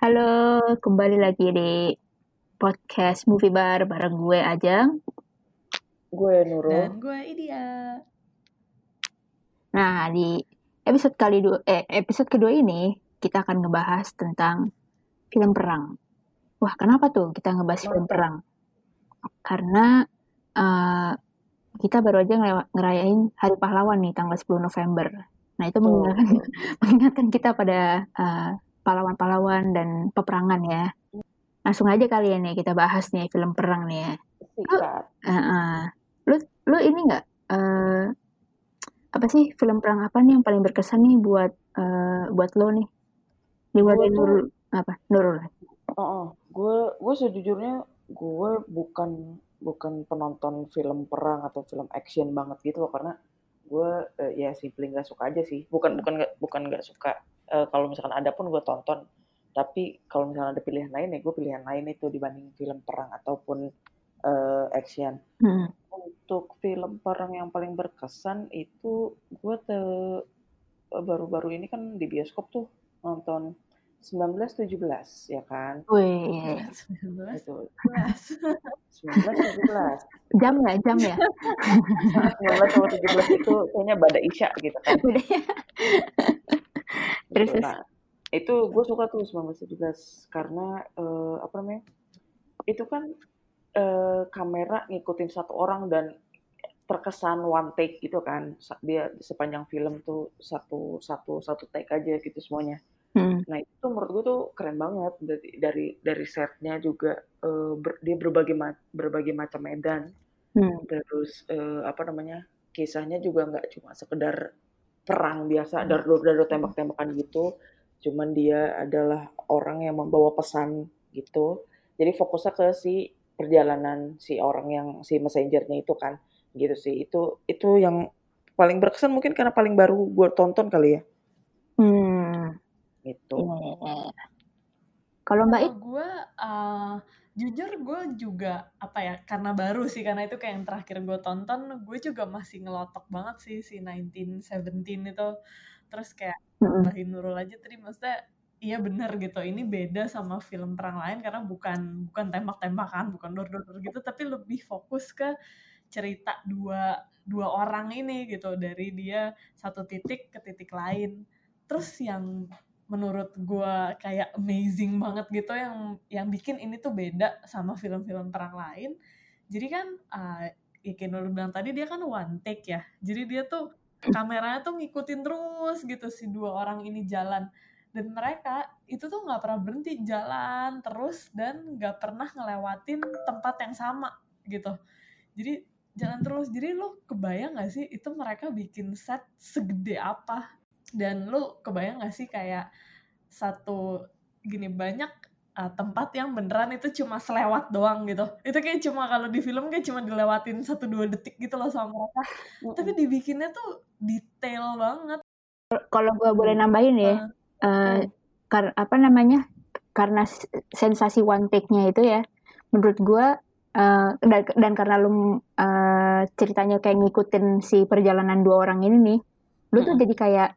Halo, kembali lagi di podcast Movie Bar bareng gue Ajang. Gue Nurul. Dan gue Idia. Nah, di episode kali dua, eh, episode kedua ini kita akan ngebahas tentang film perang. Wah, kenapa tuh kita ngebahas film perang? Karena eh, kita baru aja ngerayain Hari Pahlawan nih tanggal 10 November. Nah, itu mengingatkan, mengingatkan kita pada eh, pahlawan-pahlawan dan peperangan ya. Langsung aja kali ya nih kita bahas nih film perang nih ya. Sikat. Heeh. lu lu ini nggak eh apa sih film perang apa nih yang paling berkesan nih buat eh, buat lo nih di tuh- Nurul apa Nurul Heeh. Gue gue sejujurnya gue bukan bukan penonton film perang atau film action banget gitu loh karena gue eh, ya simply nggak suka aja sih. Bukan bukan nggak bukan nggak suka. Eh, kalau misalkan ada pun gue tonton. Tapi kalau misalkan ada pilihan lain ya gue pilihan lain itu dibanding film perang ataupun eh, action. Hmm. Untuk film perang yang paling berkesan itu gue te baru-baru ini kan di bioskop tuh nonton 1917 ya kan? Wih, 19 itu. 1917 jam ya jam ya? 19 sama 17 itu kayaknya pada Isya gitu kan Terus, Gitu. terus. nah itu gue suka tuh 1917 karena eh, apa namanya itu kan eh, kamera ngikutin satu orang dan terkesan one take gitu kan dia sepanjang film tuh satu satu satu take aja gitu semuanya Hmm. Nah itu menurut gue tuh keren banget dari dari dari setnya juga eh, ber- dia berbagai ma- berbagai macam medan Hmm. terus eh, apa namanya kisahnya juga nggak cuma sekedar perang biasa dardo dardo tembak tembakan gitu. Cuman dia adalah orang yang membawa pesan gitu. Jadi fokusnya ke si perjalanan si orang yang si messengernya itu kan gitu sih. Itu itu yang paling berkesan mungkin karena paling baru gue tonton kali ya. Hmm. gitu. Iya, iya, iya. kalau Mbak It Kalau gue, uh, jujur gue juga apa ya, karena baru sih, karena itu kayak yang terakhir gue tonton, gue juga masih ngelotok banget sih si 1917 itu. Terus kayak. Bahin Nurul aja tadi maksudnya iya bener gitu ini beda sama film perang lain karena bukan bukan tembak-tembakan bukan dor-dor gitu tapi lebih fokus ke cerita dua dua orang ini gitu dari dia satu titik ke titik lain terus yang menurut gua kayak amazing banget gitu yang yang bikin ini tuh beda sama film-film perang lain. Jadi kan uh, ya kayak Nurul bilang tadi dia kan one take ya. Jadi dia tuh kameranya tuh ngikutin terus gitu si dua orang ini jalan. Dan mereka itu tuh nggak pernah berhenti jalan terus dan nggak pernah ngelewatin tempat yang sama gitu. Jadi jalan terus. Jadi lu kebayang gak sih itu mereka bikin set segede apa dan lu kebayang gak sih kayak satu gini banyak uh, tempat yang beneran itu cuma selewat doang gitu. Itu kayak cuma kalau di film kayak cuma dilewatin satu dua detik gitu loh sama mereka. Tapi dibikinnya tuh detail banget. Kalau gue boleh nambahin ya eh, kar- apa namanya karena sensasi one take-nya itu ya menurut gue eh, dan, dan karena lu eh, ceritanya kayak ngikutin si perjalanan dua orang ini nih lu tuh jadi kayak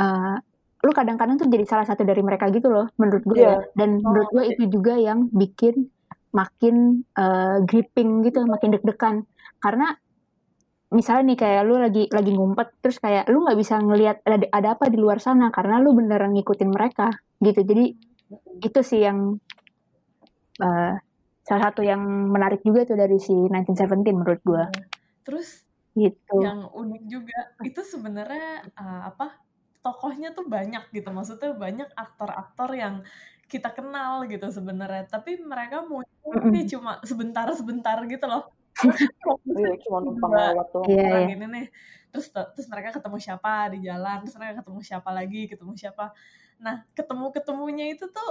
eh, lu kadang-kadang tuh jadi salah satu dari mereka gitu loh menurut gue. Iya. ya dan menurut gue itu juga yang bikin makin eh, gripping gitu makin deg-degan. Karena misalnya nih kayak lu lagi lagi ngumpet terus kayak lu nggak bisa ngelihat ada ada apa di luar sana karena lu beneran ngikutin mereka gitu. Jadi itu sih yang eh, salah satu yang menarik juga tuh dari si 1917 menurut gua terus gitu. yang unik juga itu sebenarnya uh, apa tokohnya tuh banyak gitu. Maksudnya banyak aktor-aktor yang kita kenal gitu sebenarnya. Tapi mereka muncul Mm-mm. kayak cuma sebentar-sebentar gitu loh. Iya, cuma numpang lewat doang. Iya, iya. ini nih. Terus terus mereka ketemu siapa di jalan terus mereka ketemu siapa lagi ketemu siapa. Nah ketemu ketemunya itu tuh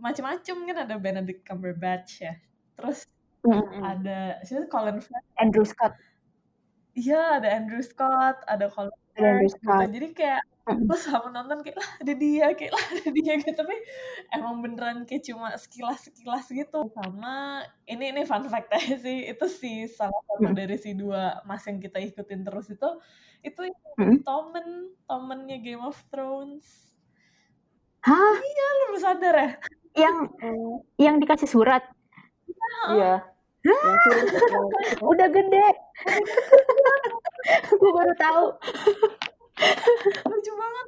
macam-macam kan. Ada Benedict Cumberbatch ya. Terus Mm-mm. ada siapa Colin Firth. Andrew Scott. Iya ada Andrew Scott ada Colin Andrew Firth gitu. Jadi kayak Mm-mm. lo sama nonton kayak lah ada dia kayak lah ada dia gitu tapi emang beneran kayak cuma sekilas sekilas gitu sama ini ini fun fact aja sih itu si salah satu Mm. dari si dua mas yang kita ikutin terus itu itu yang Mm. Tommen Tommennya Game of Thrones hah kan lulusan sadar ya? Yang yang dikasih surat. Iya. Yang Udah gede. gue baru tahu. Lucu banget.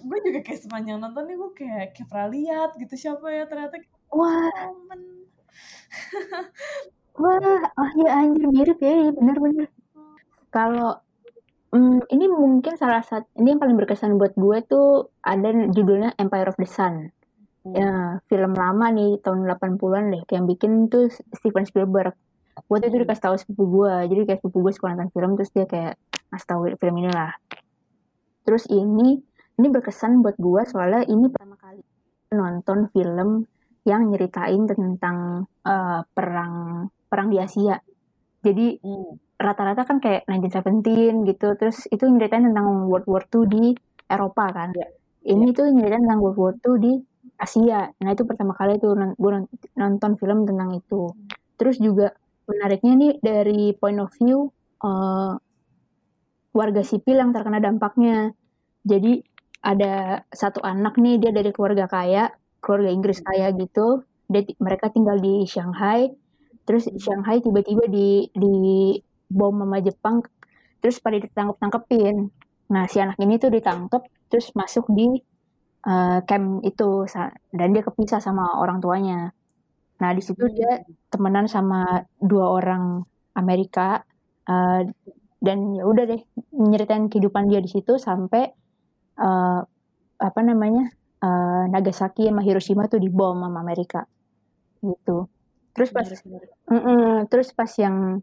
Gue juga kayak sepanjang nonton nih gue kayak kayak pernah lihat gitu siapa ya ternyata Wah, momen. wah, ah ya anjir mirip ya, iya bener-bener. Kalau hmm, ini mungkin salah satu ini yang paling berkesan buat gue tuh ada judulnya Empire of the Sun. Ya, film lama nih tahun 80-an deh, yang bikin tuh Steven Spielberg. Waktu itu Hmm. dikasih tahu sepupu gue, jadi kayak sepupu gue suka nonton film terus dia kayak ngasih tahu film ini lah. Terus ini ini berkesan buat gue soalnya ini pertama kali nonton film yang nyeritain tentang eh, perang perang di Asia. Jadi Hmm. rata-rata kan kayak 1917 gitu, terus itu nyeritain tentang World War II di Eropa kan. Ya. Ini tuh nyeritain tentang World War II di Asia. Nah itu pertama kali tuh gue nonton film tentang itu. Terus juga menariknya nih dari point of view eh, warga sipil yang terkena dampaknya. Jadi ada satu anak nih dia dari keluarga kaya, keluarga Inggris kaya gitu. Dia mereka tinggal di Shanghai. Terus Shanghai tiba-tiba di di bom sama Jepang. Terus pada ditangkap-tangkepin. Nah si anak ini tuh ditangkap terus masuk di eh, camp itu dan dia kepisah sama orang tuanya. Nah di situ dia temenan sama dua orang Amerika eh, dan ya udah deh nyeritain kehidupan dia di situ sampai eh, apa namanya eh, Nagasaki sama Hiroshima tuh dibom sama Amerika gitu. Terus pas menarik. Mm-mm. terus pas yang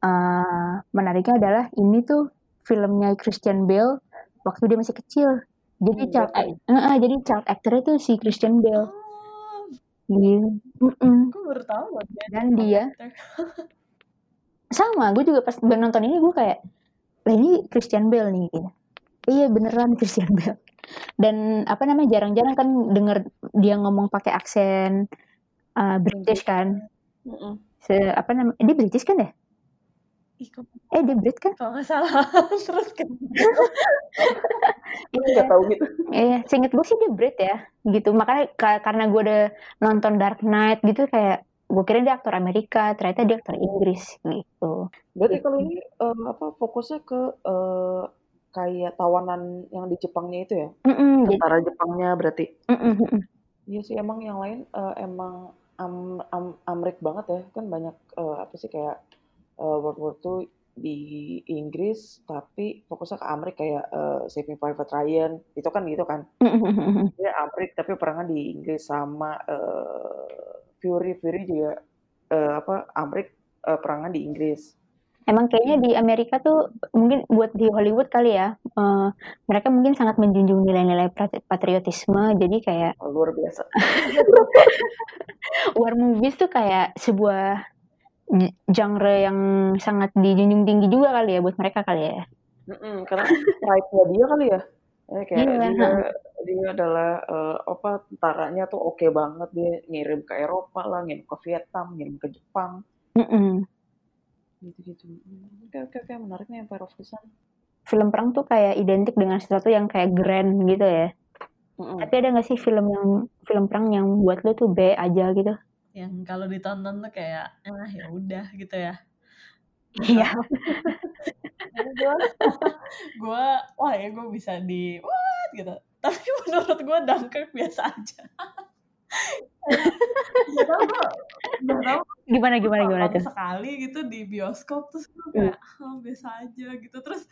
eh, menariknya adalah ini tuh filmnya Christian Bale waktu dia masih kecil. Jadi Hmm, child ac- eh, eh, jadi child actornya tuh si Christian Bale. Oh, Gitu. Mm-mm. gue baru tahu. Dan dia sama gue juga pas nonton ini gue kayak lah ini Christian Bale nih gitu. iya beneran Christian Bale dan apa namanya jarang-jarang kan denger dia ngomong pakai aksen uh, British kan. Se, apa namanya dia British kan ya eh dia Brit kan kalau nggak salah terus kan Gue nggak tahu gitu. Iya, seinget gue sih dia Brit ya, gitu. Makanya ka- karena gue udah nonton Dark Knight gitu kayak gue kira dia aktor Amerika, ternyata dia aktor Inggris gitu. Berarti kalau ini eh, apa fokusnya ke eh, kayak tawanan yang di Jepangnya itu ya? Mm-mm, jadi- Tentara Jepangnya berarti. mm-mm, mm-mm. Iya sih emang yang lain eh, emang am, am, Amrik banget ya kan banyak eh, apa sih kayak eh, World War II di Inggris tapi fokusnya ke Amrik kayak eh, Saving Private Ryan itu kan gitu kan dia Amrik tapi perangnya di Inggris sama eh, Fury Fury juga eh, apa Amrik eh, perangnya di Inggris Emang kayaknya di Amerika tuh mungkin buat di Hollywood kali ya, eh, mereka mungkin sangat menjunjung nilai-nilai patri- patriotisme. Jadi kayak Oh, luar biasa war movies tuh kayak sebuah genre yang sangat dijunjung tinggi juga kali ya buat mereka kali ya. Mm-mm, karena pride-nya dia kali ya Eh, kayak Iya, dia dia adalah eh, apa tentaranya tuh oke banget dia ngirim ke Eropa lah ngirim ke Vietnam ngirim ke Jepang gitu-gitu oke oke oke menarik nih Empire of the Sun Film perang tuh kayak identik dengan sesuatu yang kayak grand gitu ya. Mm-mm. Tapi ada gak sih film yang film perang yang buat lu tuh B aja gitu? yang kalau ditonton tuh kayak ah ya udah gitu ya Iya. gue wah ya gue bisa di what gitu. Tapi menurut gue Dunkirk biasa aja. Gak tau gue gak tau Gimana gimana gimana nonton tuh? sekali gitu di bioskop terus gue kayak oh, biasa aja gitu. Terus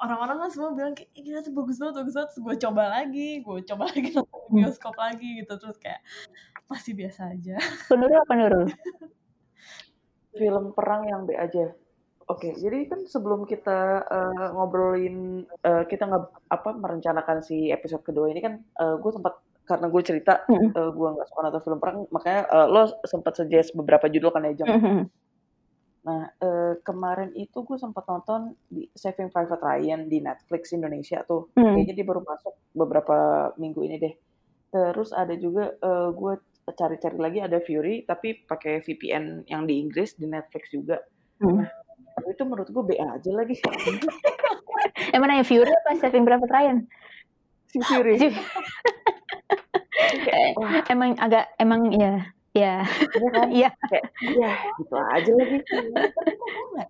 orang-orang kan semua bilang kayak "Ih, gila tuh bagus banget bagus banget. Gue coba lagi gue coba lagi nonton di bioskop lagi gitu. Terus kayak masih biasa aja. Penurul apa Nurul? film perang yang B aja oke jadi kan sebelum kita eh, ngobrolin eh, kita nggak apa merencanakan si episode kedua ini kan gue sempat karena gue cerita Mm-mm. gue nggak suka nonton film perang makanya eh, lo sempat suggest beberapa judul kan ya Jam Mm-mm. Nah, eh, kemarin itu gue sempat nonton di Saving Private Ryan di Netflix Indonesia tuh. Mm. Kayaknya dia baru masuk beberapa minggu ini deh. Terus ada juga eh, gue cari-cari lagi ada Fury tapi pakai VPN yang di Inggris di Netflix juga. Mm. Itu menurut gue B aja lagi. Emang nanya Fury apa Saving Private Ryan? si Fury. kayak wah emang agak emang ya ya iya kan Iya. kayak ya gitu aja lagi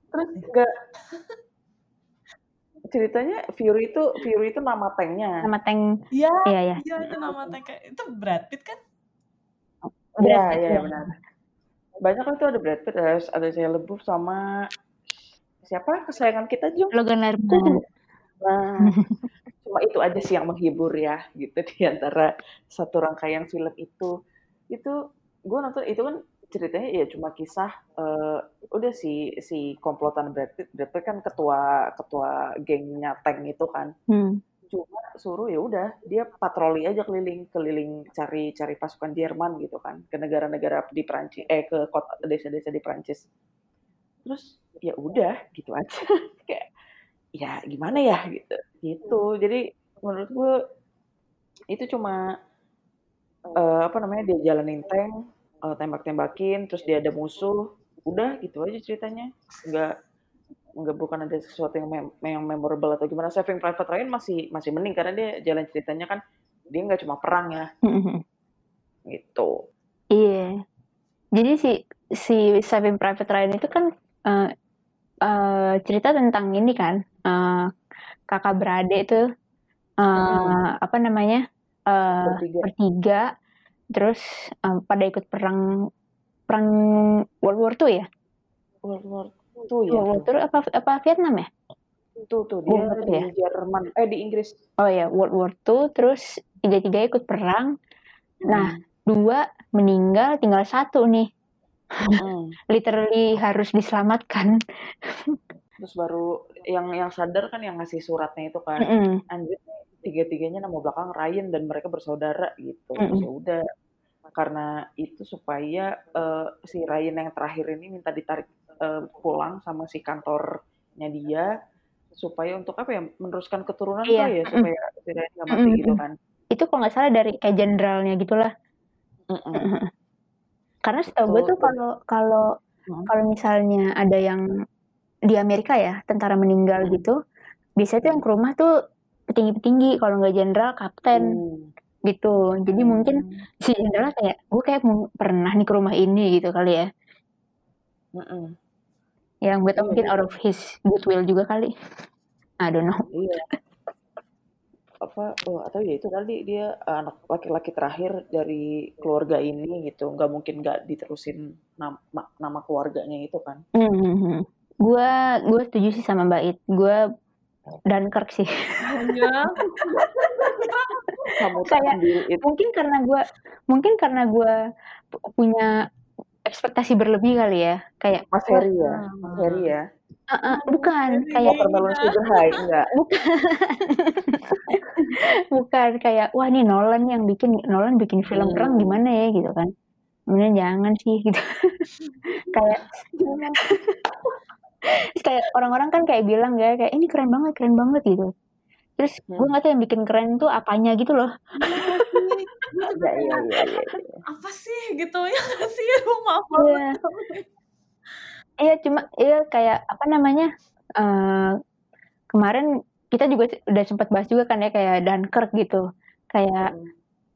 terus enggak ceritanya Fury itu Fury itu nama tanknya nama tank Iya, iya ya iya itu nama tank itu Brad Pitt kan? Iya, Pitt, iya ya. benar. Banyak kan tuh ada Brad Pitt, ada, ada Shia LaBeouf sama siapa kesayangan kita Jung. Logan Lerman Nah, cuma itu aja sih yang menghibur ya gitu di antara satu rangkaian film itu. Itu gue nonton itu kan ceritanya ya cuma kisah eh, udah si si komplotan Brad Pitt. Brad Pitt kan ketua ketua gengnya tank itu kan. hmm. Cuma suruh ya udah dia patroli aja keliling keliling cari cari pasukan Jerman gitu kan ke negara-negara di Prancis eh ke kota desa-desa di Prancis. Terus ya udah gitu aja. Kayak ya gimana ya? Gitu gitu. Jadi menurut gue itu cuma eh, apa namanya dia jalanin tank eh, tembak-tembakin terus dia ada musuh udah gitu aja ceritanya. Nggak nggak bukan ada sesuatu yang mem yang memorable atau gimana. Saving Private Ryan masih masih mending karena dia jalan ceritanya kan dia nggak cuma perang ya. Gitu. Iya. Jadi si si Saving Private Ryan itu kan eh, cerita tentang ini kan eh, kakak beradik itu eh, Mm-mm. apa namanya eh, bertiga bertiga terus eh, pada ikut perang perang World War II ya? World War tuh ya World War II apa apa Vietnam ya? tuh tuh dia World II ya? di Jerman eh di Inggris Oh ya World War II terus tiga tiga ikut perang. Nah Mm. dua meninggal tinggal satu nih Literally harus diselamatkan. terus baru yang yang sadar kan yang ngasih suratnya itu kan Mm-mm. anjir nih tiga-tiganya nama belakang Ryan dan mereka bersaudara gitu Mm-mm. ya udah karena itu supaya eh, si Ryan yang terakhir ini minta ditarik eh, pulang sama si kantornya dia supaya untuk apa ya meneruskan keturunan Iya, ya supaya si Ryan nggak mati gitu Mm-mm. kan Itu kalau nggak salah dari kayak jenderalnya gitulah. Mm-mm. Karena setahu gue tuh kalau kalau Hmm. kalau misalnya ada yang di Amerika ya tentara meninggal Hmm. gitu, biasanya tuh yang ke rumah tuh petinggi-petinggi kalau nggak jenderal kapten Hmm. gitu. Jadi mungkin Hmm. si jenderal kayak gue kayak pernah nih ke rumah ini gitu kali ya. Mm-mm. Yang gue tau Iya, mungkin iya. out of his goodwill juga kali. I don't know. Iya. Apa oh, atau ya itu tadi dia eh, anak laki-laki terakhir dari keluarga ini gitu. Nggak mungkin nggak diterusin nama, nama keluarganya itu kan. Hmm. Gue gue setuju sih sama Mbak It. Gue Dunkirk sih. Iya. Kamu Kayak- mungkin karena gue mungkin karena gue punya ekspektasi berlebih kali ya kayak Mas Heri ya, Mas Heri ya. "Ah, ah, bukan kayak Watermelon Sugar High enggak. bukan kayak wah nih Nolan yang bikin Nolan bikin film Hmm. perang gimana ya gitu kan kemudian jangan sih gitu kayak terus kayak orang-orang kan kayak bilang ya kayak ini keren banget keren banget gitu terus gue Hmm. nggak tahu yang bikin keren tuh apanya gitu loh Iya iya iya iya. iya. apa sih gitu ya nggak sih lu maaf Iya. Iya cuma iya kayak apa namanya eh kemarin kita juga udah sempat bahas juga kan ya kayak Dunkirk gitu kayak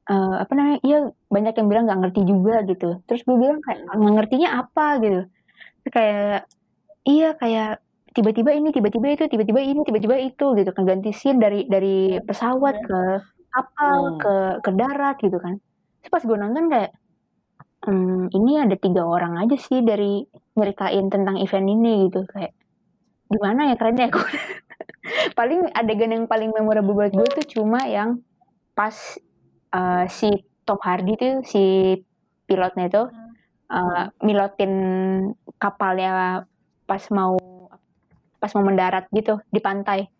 eh, apa namanya iya banyak yang bilang nggak ngerti juga gitu terus gue bilang kayak Mm. nggak ngertinya apa gitu Terus kayak iya kayak tiba-tiba ini tiba-tiba itu tiba-tiba ini tiba-tiba itu gitu kan ganti scene dari dari pesawat Iya. ke kapal Hmm. ke ke darat gitu kan terus pas gue nonton kayak hmm, ini ada tiga orang aja sih dari nyeritain tentang event ini gitu kayak gimana ya kerennya gue paling adegan yang paling memorable buat gue tuh cuma yang pas eh, si Tom Hardy tuh si pilotnya itu eh, milotin kapalnya pas mau pas mau mendarat gitu di pantai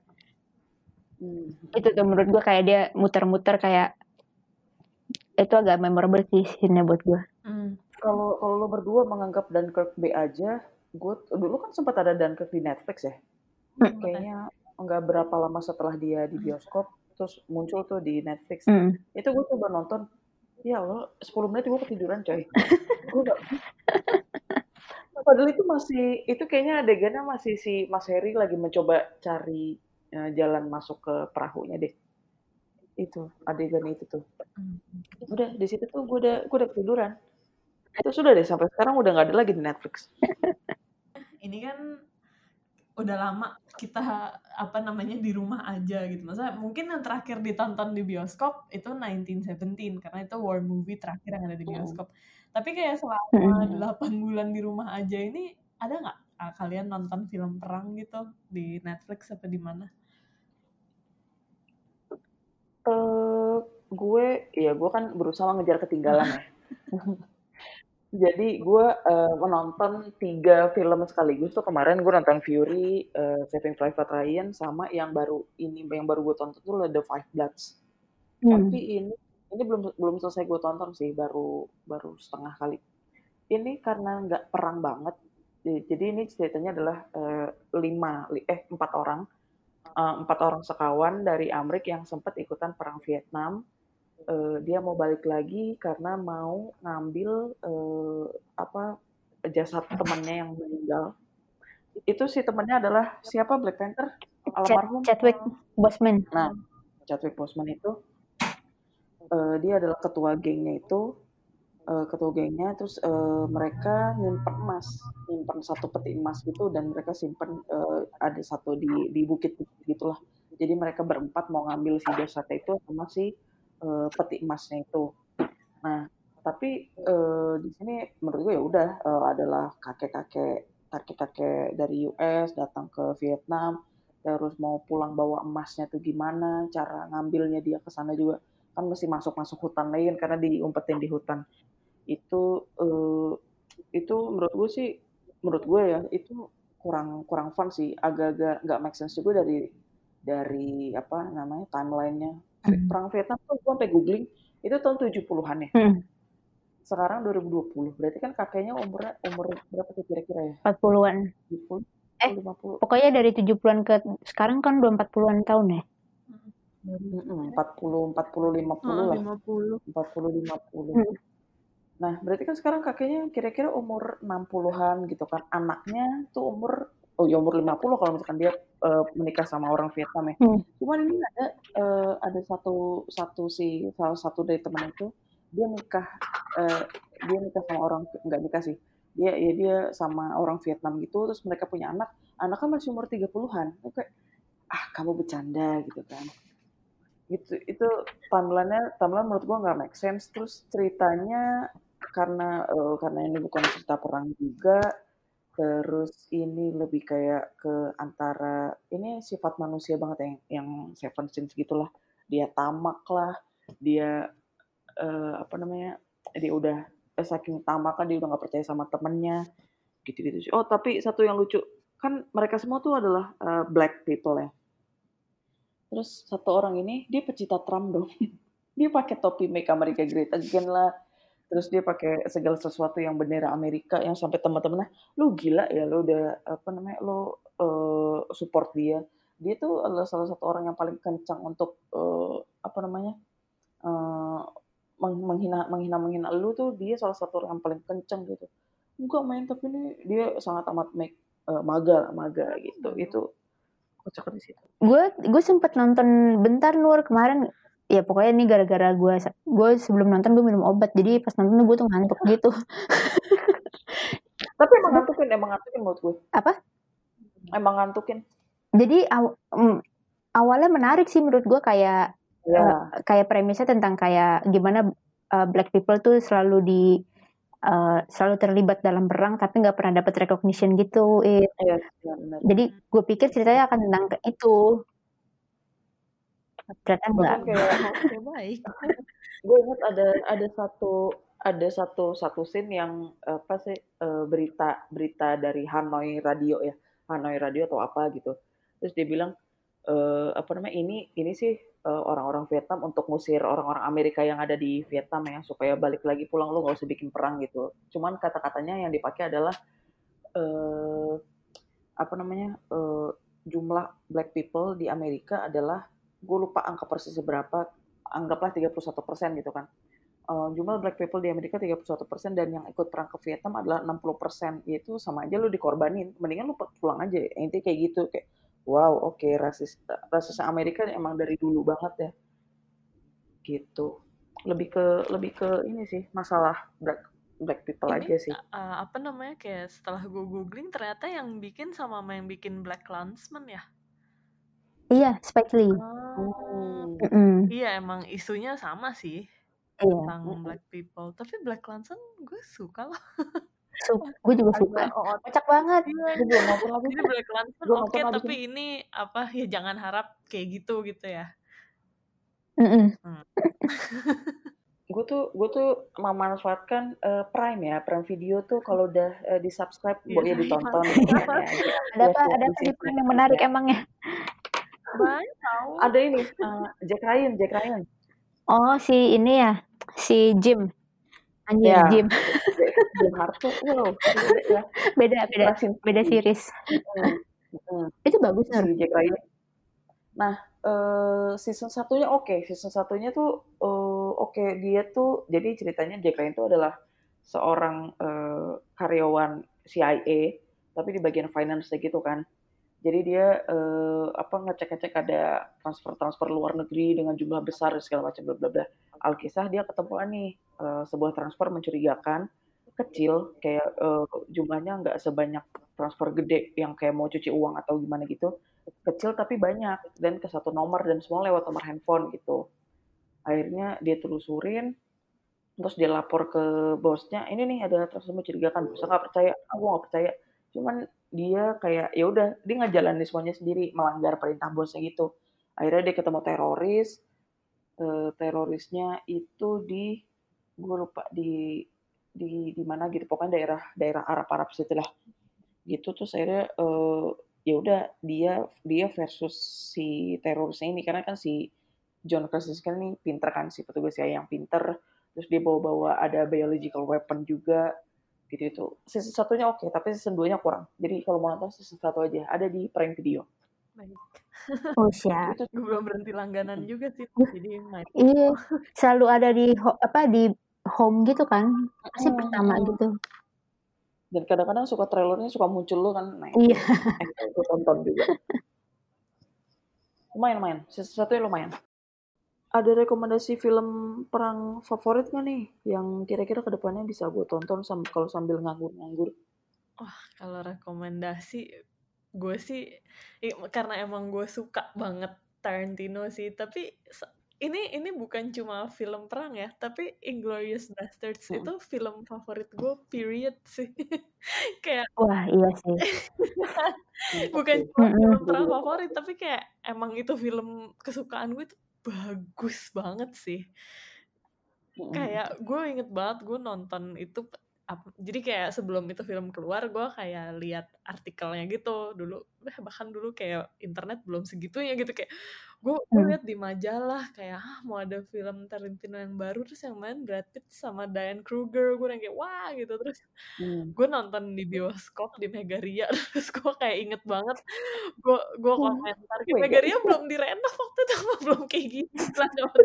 Hmm. itu tuh menurut gue kayak dia muter-muter kayak itu agak memorable sih scene buat gue. Kalau kalau lo berdua menganggap Dunkirk B aja, gue dulu kan sempat ada Dunkirk di Netflix ya. Hmm. Kayaknya nggak berapa lama setelah dia di bioskop, terus muncul tuh di Netflix. Mm. Itu gue coba nonton, ya Allah, 10 menit gue ketiduran coy. gue gak... Padahal itu masih, itu kayaknya adegannya masih si Mas Heri lagi mencoba cari eh, jalan masuk ke perahunya deh. itu adegan itu tuh Hmm. udah di situ tuh gue udah gue udah ketiduran itu sudah deh sampai sekarang udah nggak ada lagi di Netflix Ini kan udah lama kita apa namanya di rumah aja gitu. Masa mungkin yang terakhir ditonton di bioskop itu 1917 karena itu war movie terakhir yang ada di Mm. bioskop. Tapi kayak selama Mm. 8 bulan di rumah aja ini ada nggak ah, kalian nonton film perang gitu di Netflix apa di mana? eh gue ya gue kan berusaha ngejar ketinggalan ya jadi gue eh, menonton tiga film sekaligus tuh kemarin. Gue nonton Fury, eh, Saving Private Ryan sama yang baru ini yang baru gue tonton tuh The Five Bloods. Hmm. tapi ini ini belum belum selesai gue tonton sih baru baru setengah kali. Ini karena nggak perang banget. Jadi- ini ceritanya adalah eh, lima li- eh empat orang. Eh, empat orang sekawan dari Amrik yang sempat ikutan perang Vietnam Eh, dia mau balik lagi karena mau ngambil eh, apa jasad temannya yang meninggal itu si temannya adalah siapa Black Panther almarhum Chadwick Boseman. Nah, Chadwick Boseman itu eh, dia adalah ketua gengnya itu, ketua gengnya, terus eh, mereka nyimpen emas, nyimpen satu peti emas gitu, dan mereka simpen eh, ada satu di di bukit gitulah. Jadi mereka berempat mau ngambil si jasadnya itu sama si eh, peti emasnya itu. Nah, tapi eh, di sini menurut gue ya udah eh, adalah kakek-kakek kakek-kakek dari US datang ke Vietnam terus mau pulang bawa emasnya tuh gimana cara ngambilnya dia ke sana juga. Kan mesti masuk-masuk hutan lain karena diumpetin di hutan. Itu eh, itu menurut gue sih menurut gue ya itu kurang kurang fun sih. Agak-agak nggak make sense juga dari dari apa namanya timelinenya Hmm. perang Vietnam tuh gue sampai googling itu tahun 70-an ya Hmm. sekarang 2020 berarti kan kakeknya umurnya umur berapa tuh kira-kira ya 40-an. 70 Eh. 50 Pokoknya dari 70-an ke sekarang kan udah 40-an tahun ya. Mm-mm, 40 40 50 lah 50. 40 50 Hmm. Nah, berarti kan sekarang kakeknya kira-kira umur 60-an gitu kan. Anaknya tuh umur oh ya umur 50 kalau misalkan dia eh, menikah sama orang Vietnam ya. Hmm. Cuman ini ada eh, ada satu satu si salah satu dari teman itu dia nikah eh, dia nikah sama orang nggak nikah sih. Dia ya dia sama orang Vietnam gitu terus mereka punya anak. Anaknya masih umur 30-an. Itu Kayak ah kamu bercanda gitu kan. Gitu itu timelinenya timeline menurut gua nggak make sense terus ceritanya karena eh, karena ini bukan cerita perang juga terus ini lebih kayak ke antara ini sifat manusia banget yang yang Seven Sins gitulah. Dia tamak lah dia eh, apa namanya dia udah eh, saking tamak kan dia udah nggak percaya sama temennya gitu-gitu sih. Oh tapi satu yang lucu kan mereka semua tuh adalah eh, black people ya. Terus satu orang ini dia pecinta Trump dong. Dia pakai topi Make America Great Again lah terus dia pakai segala sesuatu yang bendera Amerika yang sampai teman-temannya lu gila ya lu udah apa namanya lu eh, support dia. Dia tuh adalah salah satu orang yang paling kencang untuk eh, apa namanya eh, meng- menghina menghina menghina. Lu tuh dia salah satu orang yang paling kencang gitu. Enggak main tapi ini dia sangat amat make eh, maga maga gitu. Itu kocak di situ. Gue gue sempet nonton bentar Nur kemarin. Ya pokoknya ini gara-gara gue gue sebelum nonton gue minum obat jadi pas nonton gue tuh ngantuk gitu. tapi emang ngantukin emang ngantukin menurut gue Apa? emang ngantukin Jadi aw- mm, awalnya menarik sih menurut gue kayak ya kayak premisnya tentang kayak gimana uh, black people tuh selalu di uh, selalu terlibat dalam perang tapi nggak pernah dapat recognition gitu. Eh, iya iya, benar jadi gue pikir ceritanya akan tentang itu. Ternyata enggak. kayak baik. gue ingat ada ada satu ada satu satu scene yang apa sih eh, berita berita dari Hanoi Radio ya Hanoi Radio atau apa gitu terus dia bilang eh, apa namanya ini ini sih eh, orang-orang Vietnam untuk ngusir orang-orang Amerika yang ada di Vietnam ya supaya balik lagi pulang lu nggak usah bikin perang gitu cuman kata-katanya yang dipakai adalah eh, apa namanya eh, jumlah black people di Amerika adalah gue lupa angka persisnya berapa anggaplah 31% gitu kan Eh, jumlah black people di Amerika 31% dan yang ikut perang ke Vietnam adalah 60%. Yaitu sama aja lu dikorbanin. Mendingan lu pulang aja. Intinya kayak gitu kayak wow, oke rasis rasis Amerika emang dari dulu banget ya. gitu lebih ke lebih ke ini sih masalah black black people Ini aja sih uh, apa namanya kayak setelah gue googling ternyata yang bikin sama sama yang bikin Black Klansman ya. Iya, Spike Lee. Oh. Mm-mm. Iya emang isunya sama sih Iya. tentang black people. Tapi Black Klansman gue suka loh. Su- gue juga suka. Oh, oh, Kocak banget. Iya. gue nonton lagi Jadi Black Gua oke abis tapi ini apa ya jangan harap kayak gitu gitu ya. Mm-mm. gue tuh gue tuh memanfaatkan eh, Prime ya Prime Video tuh kalau udah eh, di subscribe Iya, boleh sama. ditonton kan ya. Ada apa? Biar Ada apa di Prime yang menarik emangnya? Banyak ada ini eh, Jack Ryan Jack Ryan Oh, si ini ya, si Jim. Anjir, Ya. Jim. Jim Harto wow beda ya Beda, beda, series. Hmm, hmm. Itu bagus, si Jack Ryan. Nah, eh, season satunya oke. Season satunya tuh eh, oke. Dia tuh jadi ceritanya Jack Ryan tuh adalah seorang eh, karyawan CIA, tapi di bagian finance gitu kan. Jadi dia eh, apa ngecek-ngecek ada transfer-transfer luar negeri dengan jumlah besar segala macam bla bla bla. Alkisah dia ketemu nih eh, sebuah transfer mencurigakan kecil kayak eh, jumlahnya nggak sebanyak transfer gede yang kayak mau cuci uang atau gimana gitu. Kecil tapi banyak dan ke satu nomor dan semua lewat nomor handphone gitu. Akhirnya dia telusurin terus dia lapor ke bosnya ini nih ada transfer mencurigakan bosnya nggak percaya? Aku nggak percaya. Cuman dia kayak ya udah dia ngejalanin semuanya sendiri melanggar perintah bosnya gitu. Akhirnya dia ketemu teroris Eh, terorisnya itu di gue lupa di di di mana gitu. Pokoknya daerah daerah Arab Arab situ lah. Gitu terus akhirnya eh, ya udah dia dia versus si terorisnya ini. Karena kan si John Krasinski kan ini pinter kan si petugas CIA yang pinter. Terus dia bawa-bawa ada biological weapon juga gitu itu season satunya oke tapi season 2 nya kurang jadi kalau mau nonton season satu aja ada di Prime Video Baik. Oh, siap. itu Gue belum berhenti langganan juga sih. Jadi main. Iya, selalu ada di apa di home gitu kan. Pasti Hmm, pertama gitu. dan kadang-kadang suka trailernya suka muncul lo kan nah Iya. gue tonton juga lumayan lumayan season satu lumayan ada rekomendasi film perang favorit nggak nih yang kira-kira ke depannya bisa gue tonton sam kalau sambil nganggur-nganggur Kalau rekomendasi gue sih karena emang gue suka banget Tarantino sih. Tapi ini ini bukan cuma film perang ya, tapi Inglourious Basterds Hmm. itu film favorit gue period sih. kayak Wah, iya sih. bukan Oke. cuma film perang favorit tapi kayak emang itu film kesukaan gue itu bagus banget sih Mm-mm. kayak gue inget banget gue nonton itu jadi kayak sebelum itu film keluar gue kayak lihat artikelnya gitu dulu eh, bahkan dulu kayak internet belum segitunya gitu kayak gue Hmm. lihat di majalah kayak ah mau ada film Tarantino yang baru terus yang main Brad Pitt sama Diane Kruger gue yang kayak wah gitu terus Hmm. gue nonton di bioskop di Megaria terus gue kayak inget banget gue gue Oh, komentar Mega. Megaria belum direnov waktu itu belum kayak zaman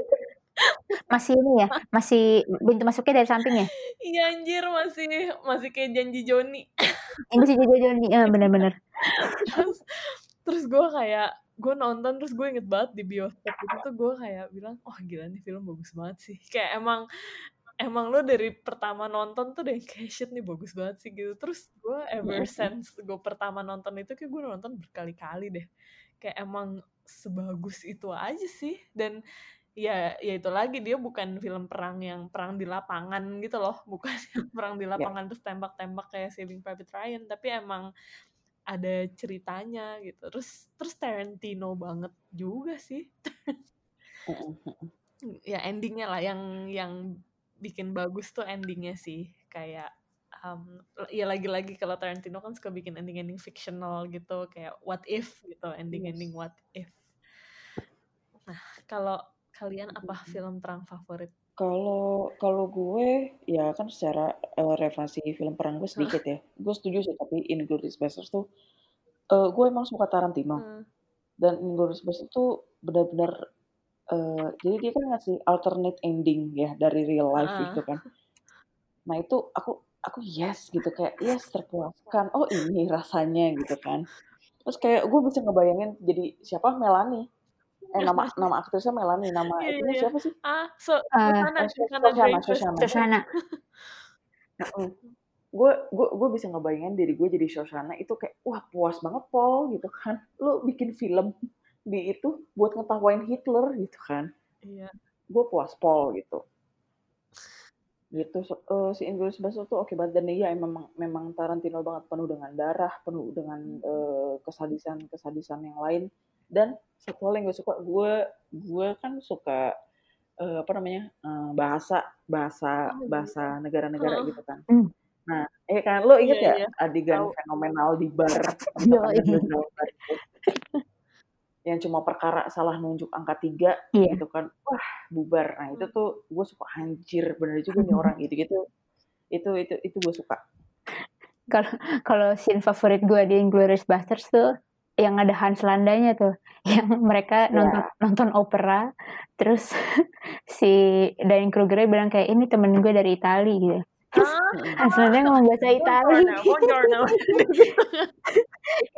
Masih ini ya, masih pintu masuknya dari samping ya. iya anjir masih masih kayak janji Joni Ini masih jojo nih, eh, bener-bener. terus terus gue kayak gue nonton terus gue inget banget di bioskop itu tuh gue kayak bilang oh gila nih film bagus banget sih kayak emang emang lo dari pertama nonton tuh deh kayak shit nih bagus banget sih gitu terus gue ever Mm-mm. since gue pertama nonton itu kayak gue nonton berkali-kali deh kayak emang sebagus itu aja sih dan ya ya itu lagi dia bukan film perang yang perang di lapangan gitu loh bukan yang perang di Ya. lapangan terus tembak-tembak kayak Saving Private Ryan tapi emang ada ceritanya gitu. Terus terus Tarantino banget juga sih. Ya endingnya lah yang yang bikin bagus tuh endingnya sih. Kayak um, ya lagi-lagi kalau Tarantino kan suka bikin ending-ending fictional gitu kayak what if gitu ending-ending what if. Nah kalau kalian apa Mm-mm. film perang favorit Kalau kalau gue ya kan secara eh, referensi film perang gue sedikit ya. Gue setuju sih tapi Inglourious Basterds tuh eh, gue emang suka Tarantino Hmm, dan Inglourious Basterds tuh benar-benar eh, jadi dia kan ngasih alternate ending ya dari real life ah, gitu kan. Nah itu aku aku yes gitu kayak yes terpuaskan. Oh ini rasanya gitu kan. Terus kayak gue bisa ngebayangin jadi siapa Melanie Eh nama nama aktrisnya Melanie, nama Iya, itunya iya. siapa sih? Ah, so Shoshana, Eh, Shoshana Shoshana. Gue gue gue bisa ngebayangin diri gue jadi Shoshana itu kayak wah puas banget Paul gitu kan. Lu bikin film di itu buat ngetawain Hitler gitu kan. Iya. Gue puas Paul gitu. Gitu so- eh, si Inglourious Basterds tuh oke banget dan iya memang memang Tarantino banget penuh dengan darah, penuh dengan eh, kesadisan-kesadisan yang lain dan satu hal yang gue suka gue gue kan suka eh, apa namanya eh, bahasa bahasa Oh, bahasa negara-negara Heeh. gitu kan. Hmm. Nah, eh kan lo inget Iya, ya iya. adegan Tahu. fenomenal di bar yang cuma perkara salah nunjuk angka tiga Iya. gitu kan, wah bubar. Nah itu Hmm. tuh gue suka anjir bener juga nih orang gitu-gitu. Itu itu itu gue suka. Kalau kalau scene favorit gue di Inglourious Basterds tuh yang ada Hans Landanya tuh, yang mereka Ya. nonton nonton opera, terus si Diane Kruger bilang kayak ini temen gue dari Itali gitu. Terus Ah. Hans Landa ngomong bahasa Itali.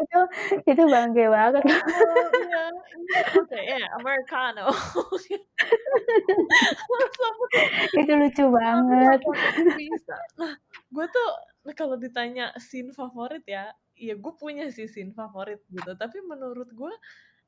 itu itu bangke banget. Oh, iya. Oke, ya, Americano. itu lucu banget. Nah, gue tuh kalau ditanya scene favorit ya, ya gue punya sih scene favorit gitu. Tapi menurut gue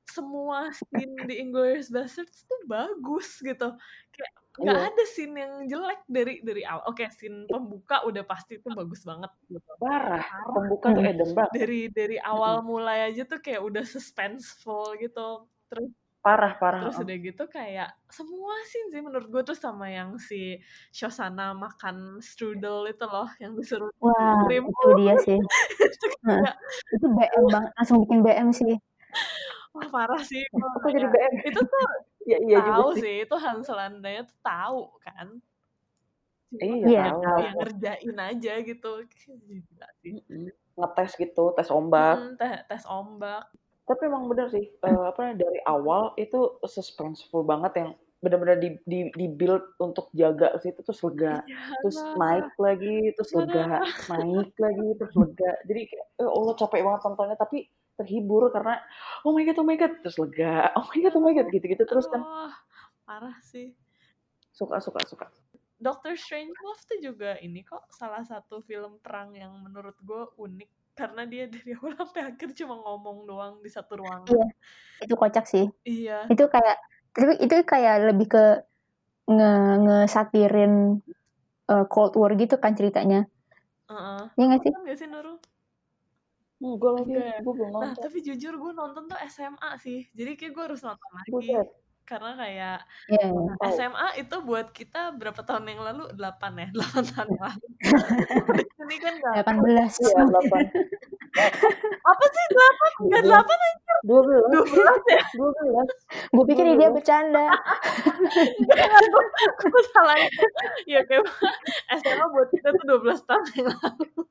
semua scene di Inglourious Basterds tuh bagus gitu. Kayak nggak Iya. ada scene yang jelek dari dari awal. Oke, scene pembuka udah pasti tuh bagus banget gitu. Parah. Pembuka tuh Mm. Eden banget. Dari dari awal mulai aja tuh kayak udah suspenseful gitu. Terus Parah parah. Terus udah gitu kayak semua scene sih menurut gue tuh sama yang si Shoshana makan strudel itu loh yang disuruh Wah, krim. itu dia sih. itu Heeh. kayak Itu BM banget, langsung bikin BM sih. wah parah sih Kok jadi BM? itu tuh Ya iya juga tahu sih. sih itu Hans Landanya tuh tahu kan Iya Iya, tahu ya tahu. ngerjain aja gitu gila sih. Ngetes gitu, tes ombak. Mm-mm, tes, tes ombak Tapi emang bener sih, eh, apa dari awal itu suspenseful banget yang benar-benar di, di, di build untuk jaga situ terus lega, iya terus naik lagi, terus lega, parah naik lagi, terus lega. Jadi kayak, eh Allah capek banget nontonnya, tapi terhibur karena oh my god, oh my god, terus lega, oh my god, oh my god, gitu-gitu terus kan. aduh parah sih. Suka, suka, suka. Doctor Strangelove tuh juga ini kok salah satu film perang yang menurut gue unik karena dia dari awal sampai akhir cuma ngomong doang di satu ruangan. Iya, itu kocak sih. Iya. Itu kayak tapi itu kayak lebih ke nge ngesatirin eh, Cold War gitu kan ceritanya. Heeh. Iya nggak sih? Nonton gak sih Nurul? Hmm, gue lagi, gue belum Nah, nonton. tapi jujur gue nonton tuh SMA sih. Jadi kayak gue harus nonton lagi. Buset, Karena kayak Iya. belum tahu. SMA itu buat kita berapa tahun yang lalu? 8 ya? 8 tahun yang lalu. Ini kan gak 18. Iya, 8. Apa sih 8? Gak 8 anjir. 12. 12 ya? 12. Gue pikir dia bercanda. Gue salah. Ya kayak SMA buat kita tuh 12 tahun yang lalu.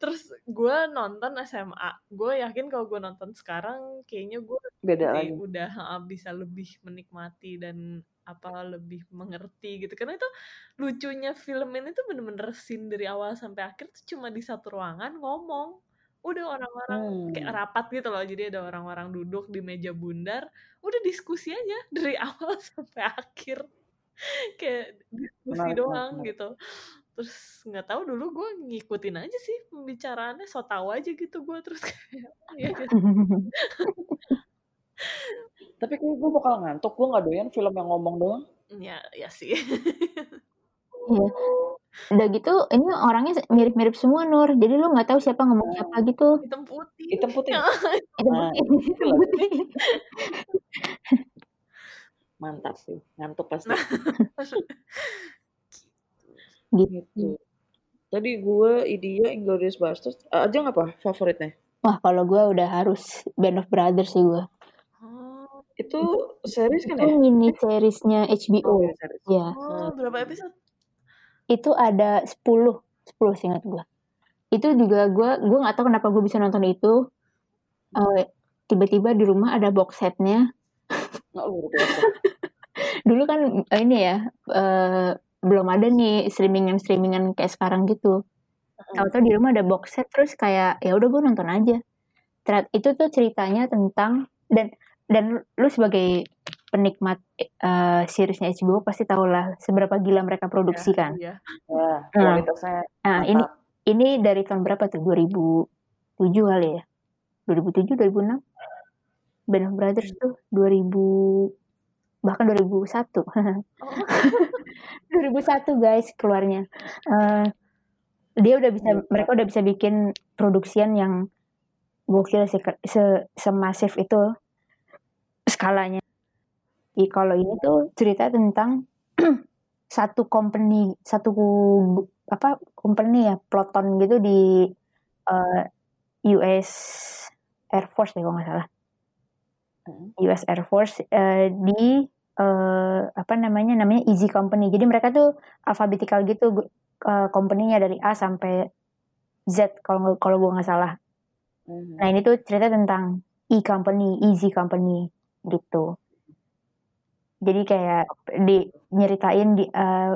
Terus gue nonton SMA. Gue yakin kalau gue nonton sekarang, kayaknya gue Beda sih lagi. udah bisa lebih menikmati dan apa lebih mengerti gitu. Karena itu lucunya film ini tuh bener-bener scene dari awal sampai akhir tuh cuma di satu ruangan ngomong. Udah orang-orang kayak Hmm. rapat gitu loh. Jadi ada orang-orang duduk di meja bundar. Udah diskusi aja dari awal sampai akhir. Kayak diskusi menarik, doang menarik. gitu terus nggak tahu dulu gue ngikutin aja sih pembicaraannya so tau aja gitu gue terus kayak ya, ya. Tapi kayak gue bakal ngantuk, gue gak doyan film yang ngomong doang. ya ya sih Iya. Udah gitu, ini orangnya mirip-mirip semua Nur. Jadi lu nggak tahu siapa ngomong siapa gitu. hitam putih Hitam putih. Itu Nah, putih. itu lagi. Mantap sih, ngantuk pasti. Gitu. Gitu. Tadi gue, Idia, Inglourious Basterds. Uh, Ajeng apa favoritnya? Wah, kalau gue udah harus Band of Brothers sih gue. oh, Itu series kan Itu ya? mini seriesnya Oh HBO. ya series. Ya, oh berapa episode itu ada 10, 10 seingat gue. Itu juga gue, gue nggak tahu kenapa gue bisa nonton itu. Eh, tiba-tiba di rumah ada box setnya. Biasa. Dulu kan eh, ini ya, eh, belum ada nih streamingan-streamingan kayak sekarang gitu. Tahu-tahu di rumah ada box set terus kayak ya udah gue nonton aja. Ternyata itu tuh ceritanya tentang dan dan lu sebagai penikmat uh, seriesnya HBO pasti tahu lah seberapa gila mereka produksi kan. Iya. Ya, Nah, kualitasnya nah ini ini dari tahun berapa tuh? 2007 kali ya? 2007, 2006? Band of Brothers tuh 2000 bahkan 2001. Oh, 2001 guys keluarnya. Eh, dia udah bisa Iya. mereka udah bisa bikin produksian yang gokil sih se semasif itu skalanya. Ih, kalau ini tuh cerita tentang satu company, satu apa company ya, ploton gitu di eh, US Air Force deh kalau nggak salah. Mm. US Air Force eh, di eh, apa namanya namanya Easy Company. Jadi mereka tuh alfabetical gitu eh, company-nya dari A sampai Z kalau kalau gue nggak salah. Mhm. Nah ini tuh cerita tentang E Company, Easy Company gitu. Jadi kayak di nyeritain di eh,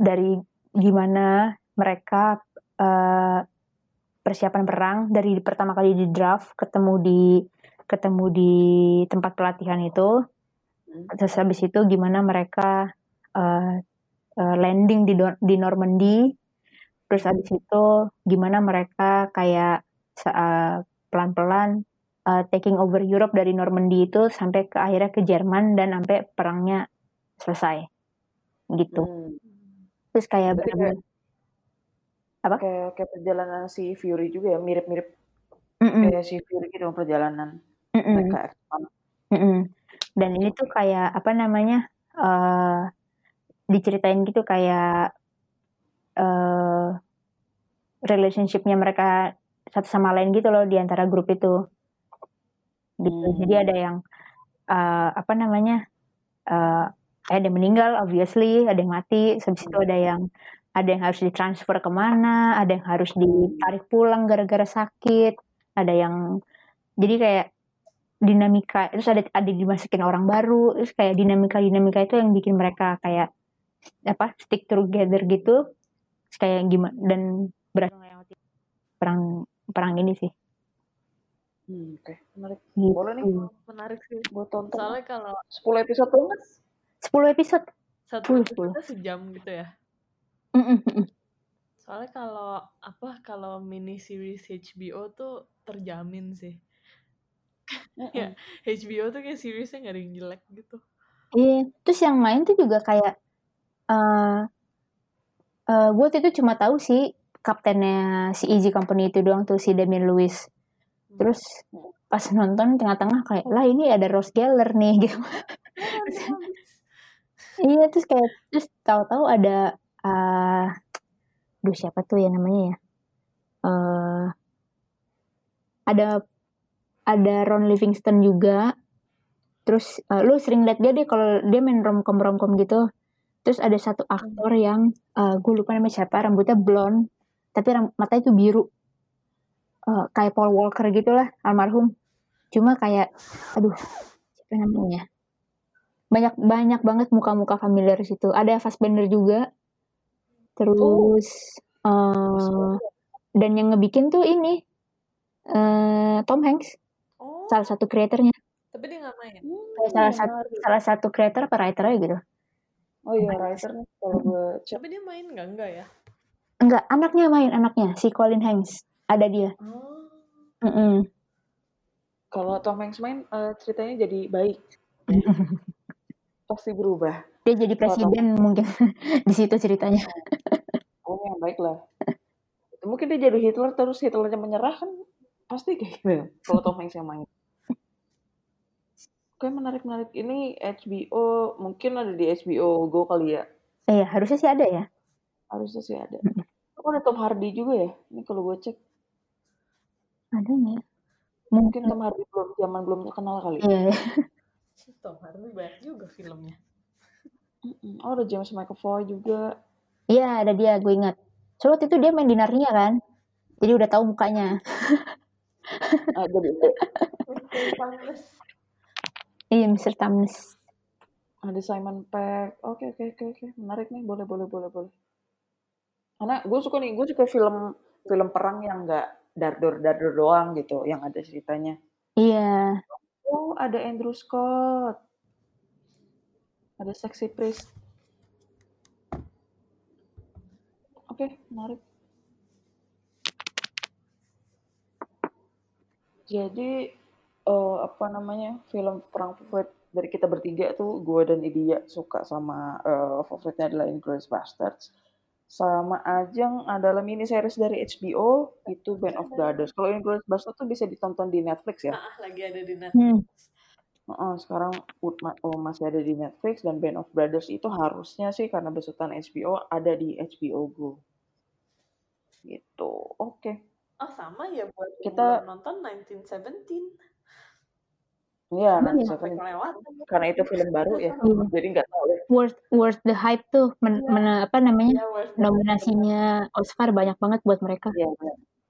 dari gimana mereka eh, persiapan perang dari pertama kali di draft ketemu di ketemu di tempat pelatihan itu. Hmm. terus habis itu gimana mereka eh, eh, landing di di Normandy. Terus habis itu gimana mereka kayak eh, pelan-pelan eh, taking over Europe dari Normandy itu sampai ke akhirnya ke Jerman dan sampai perangnya selesai. Gitu. Hmm. terus kayak Berarti benar-benar apa? Kayak kayak perjalanan si Fury juga ya, mirip-mirip Mm-mm, kayak si Fury gitu perjalanan mm-mm. mereka ekspan. Mm-mm. Dan ini tuh kayak apa namanya eh diceritain gitu kayak eh relationshipnya mereka satu sama lain gitu loh di antara grup itu. Gitu. Jadi Hmm. ada yang eh apa namanya eh ada yang meninggal obviously, ada yang mati, habis itu ada yang ada yang harus ditransfer ke mana, ada yang harus ditarik pulang gara-gara sakit, ada yang jadi kayak dinamika terus ada ada dimasukin orang baru terus kayak dinamika dinamika itu yang bikin mereka kayak apa stick together gitu Terus kayak gimana dan berhasil melewati perang perang ini sih Hmm, oke, menarik. gitu Boleh nih menarik sih. gue tonton. Soalnya kalau 10 episode tuh enggak? 10 episode satu Full, episode sejam gitu ya. Soalnya kalau apa kalau mini series HBO tuh terjamin sih. Ya, HBO tuh kayak seriesnya nggak ada yang jelek gitu. Iya, terus yang main tuh juga kayak eh eh gue itu cuma tahu sih kaptennya si Easy Company itu doang tuh si Damian Lewis. Terus pas nonton tengah-tengah kayak lah ini ada Rose Geller nih gitu. Iya terus kayak terus tahu-tahu ada eh duh siapa tuh ya namanya ya? eh ada ada Ron Livingston juga. Terus eh, lu sering liat dia deh kalau dia main romcom romcom gitu. Terus ada satu aktor yang eh gue lupa namanya siapa, rambutnya blonde, tapi ram- matanya tuh biru. Eh, kayak Paul Walker gitulah almarhum. Cuma kayak aduh siapa namanya? Banyak banyak banget muka-muka familiar di situ. Ada Fassbender juga. Terus eh dan yang ngebikin tuh ini eh Tom Hanks, Oh, salah satu kreatornya. tapi dia nggak main. Kayak salah satu salah satu creator apa writer aja gitu. Oh iya, writer nih kalau gue cek. Tapi dia main nggak enggak ya? Enggak, anaknya main anaknya si Colin Hanks. Ada dia. Oh, Mm-mm. Kalau Tom Hanks main eh, ceritanya jadi baik. Pasti berubah. Dia jadi Kalau Tom presiden mungkin di situ ceritanya. Oh yang baik lah. Mungkin dia jadi Hitler terus Hitlernya menyerah kan pasti kayak gitu. Kalau Tom Hanks yang main. Oke menarik menarik. Ini HBO mungkin ada di HBO Go kali ya. Iya, harusnya sih ada ya. Harusnya sih ada. Oh ada Tom Hardy juga ya. Ini kalau gue cek Ada nggak ya? mungkin Tom Hardy belum zaman belum terkenal kali. Iya. Tom Hardy banyak juga filmnya. Oh ada James McAvoy juga. Iya, ada dia, gue ingat. So, waktu itu dia main di Narnia kan. Jadi udah tahu mukanya. Ah, jadi Iya, Mr. Tumnus. ada Simon Pegg. Oke oke oke oke. Menarik nih. Boleh boleh boleh boleh. Karena gue suka nih. Gue suka film film perang yang nggak dardor dardor doang gitu. Yang ada ceritanya. Iya. Oh, ada Andrew Scott. Ada Sexy Priest. Oke, menarik. Jadi uh, apa namanya film perang favorit dari kita bertiga tuh gue dan Idia suka sama uh, favoritnya adalah Inglourious Basterds sama Ajeng adalah mini series dari HBO itu Band of Brothers. Kalau Inglourious Basterds tuh bisa ditonton di Netflix ya? Ah, lagi ada di Netflix. Hmm. Uh, sekarang oh, masih ada di Netflix dan Band of Brothers itu harusnya sih karena besutan HBO ada di HBO Go. Gitu. Oke. Okay. Oh, sama ya buat kita nonton 1917. Iya, nanti ya. Karena itu film baru ya, iya. jadi nggak tahu ya. Worth worth the hype tuh, men, men apa namanya, ya, nominasinya Oscar banyak banget buat mereka. Iya,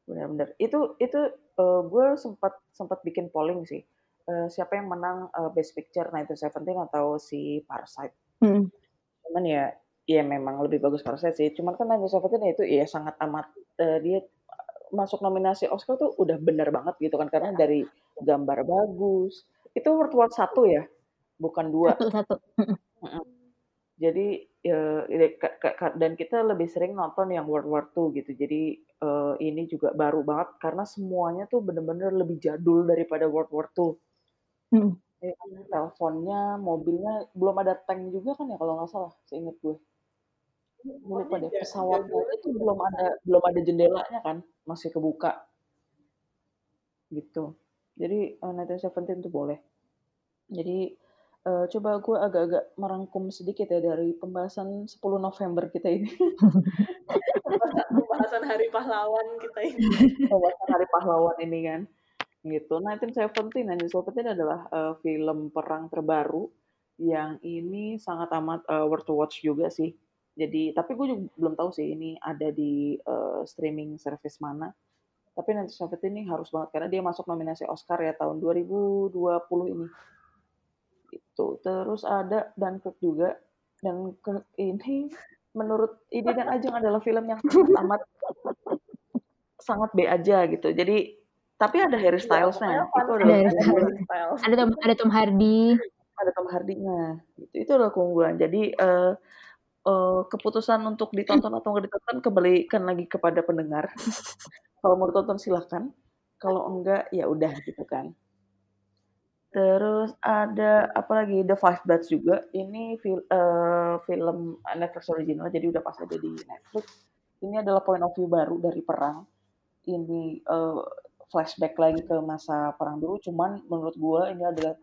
benar-benar. Itu itu uh, gue sempat sempat bikin polling sih uh, siapa yang menang uh, Best Picture 1917 atau si Parasite. Hmm. Cuman ya, ya memang lebih bagus Parasite sih. Cuman kan 1917 itu ya sangat amat uh, dia masuk nominasi Oscar tuh udah bener banget gitu kan karena dari gambar bagus. Itu World War satu ya, bukan dua. Satu satu. Jadi ya, dan kita lebih sering nonton yang World War II gitu. Jadi uh, ini juga baru banget karena semuanya tuh bener-bener lebih jadul daripada World War II. Hmm. Ya, teleponnya, mobilnya, belum ada tank juga kan ya kalau nggak salah, seingat gue. Gue lupa deh, pesawatnya itu belum ada belum ada jendelanya kan, masih kebuka. Gitu. Jadi uh, Seventeen tuh boleh. Jadi uh, coba gue agak-agak merangkum sedikit ya dari pembahasan 10 November kita ini. pembahasan Hari Pahlawan kita ini. Pembahasan Hari Pahlawan ini kan gitu. 1917, 1917 adalah uh, film perang terbaru yang ini sangat amat uh, worth to watch juga sih. Jadi, tapi gue juga belum tahu sih ini ada di uh, streaming service mana. Tapi 1917 ini harus banget karena dia masuk nominasi Oscar ya tahun 2020 ini. Itu. Terus ada Dunkirk juga. Dan ini menurut ini dan Ajeng adalah film yang sangat amat sangat B aja gitu. Jadi tapi ada Harry iya, Styles-nya. Ya, itu ada, Harry Styles. Ada Tom, ada Tom Hardy. Ada Tom Hardy-nya. Itu, itu adalah keunggulan. Jadi uh, uh, keputusan untuk ditonton atau nggak ditonton kembalikan lagi kepada pendengar. Kalau mau ditonton silahkan. Kalau enggak ya udah gitu kan. Terus ada apa lagi The Five Bloods juga. Ini fil uh, film Netflix original jadi udah pas ada di Netflix. Ini adalah point of view baru dari perang. Ini uh, flashback lagi ke masa perang dulu cuman menurut gue ini adalah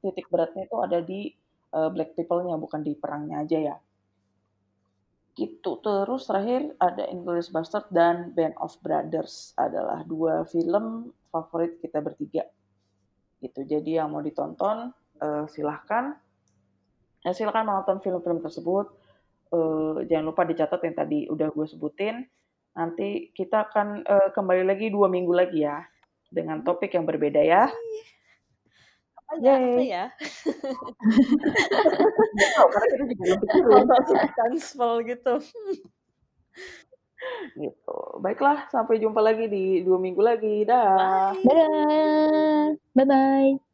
titik beratnya itu ada di uh, black people-nya bukan di perangnya aja ya gitu. Terus terakhir ada Inglourious Bastard dan Band of Brothers adalah dua film favorit kita bertiga. Gitu. Jadi yang mau ditonton uh, silahkan. Ya silahkan menonton film-film tersebut. Uh, jangan lupa dicatat yang tadi udah gue sebutin. Nanti kita akan uh, kembali lagi dua minggu lagi ya dengan topik yang berbeda ya. Apa ya? Apa ya? tahu, karena kita juga belum pikirin. Cancel gitu. gitu. Baiklah, sampai jumpa lagi di dua minggu lagi. Dah. Bye. Dadah. Bye-bye.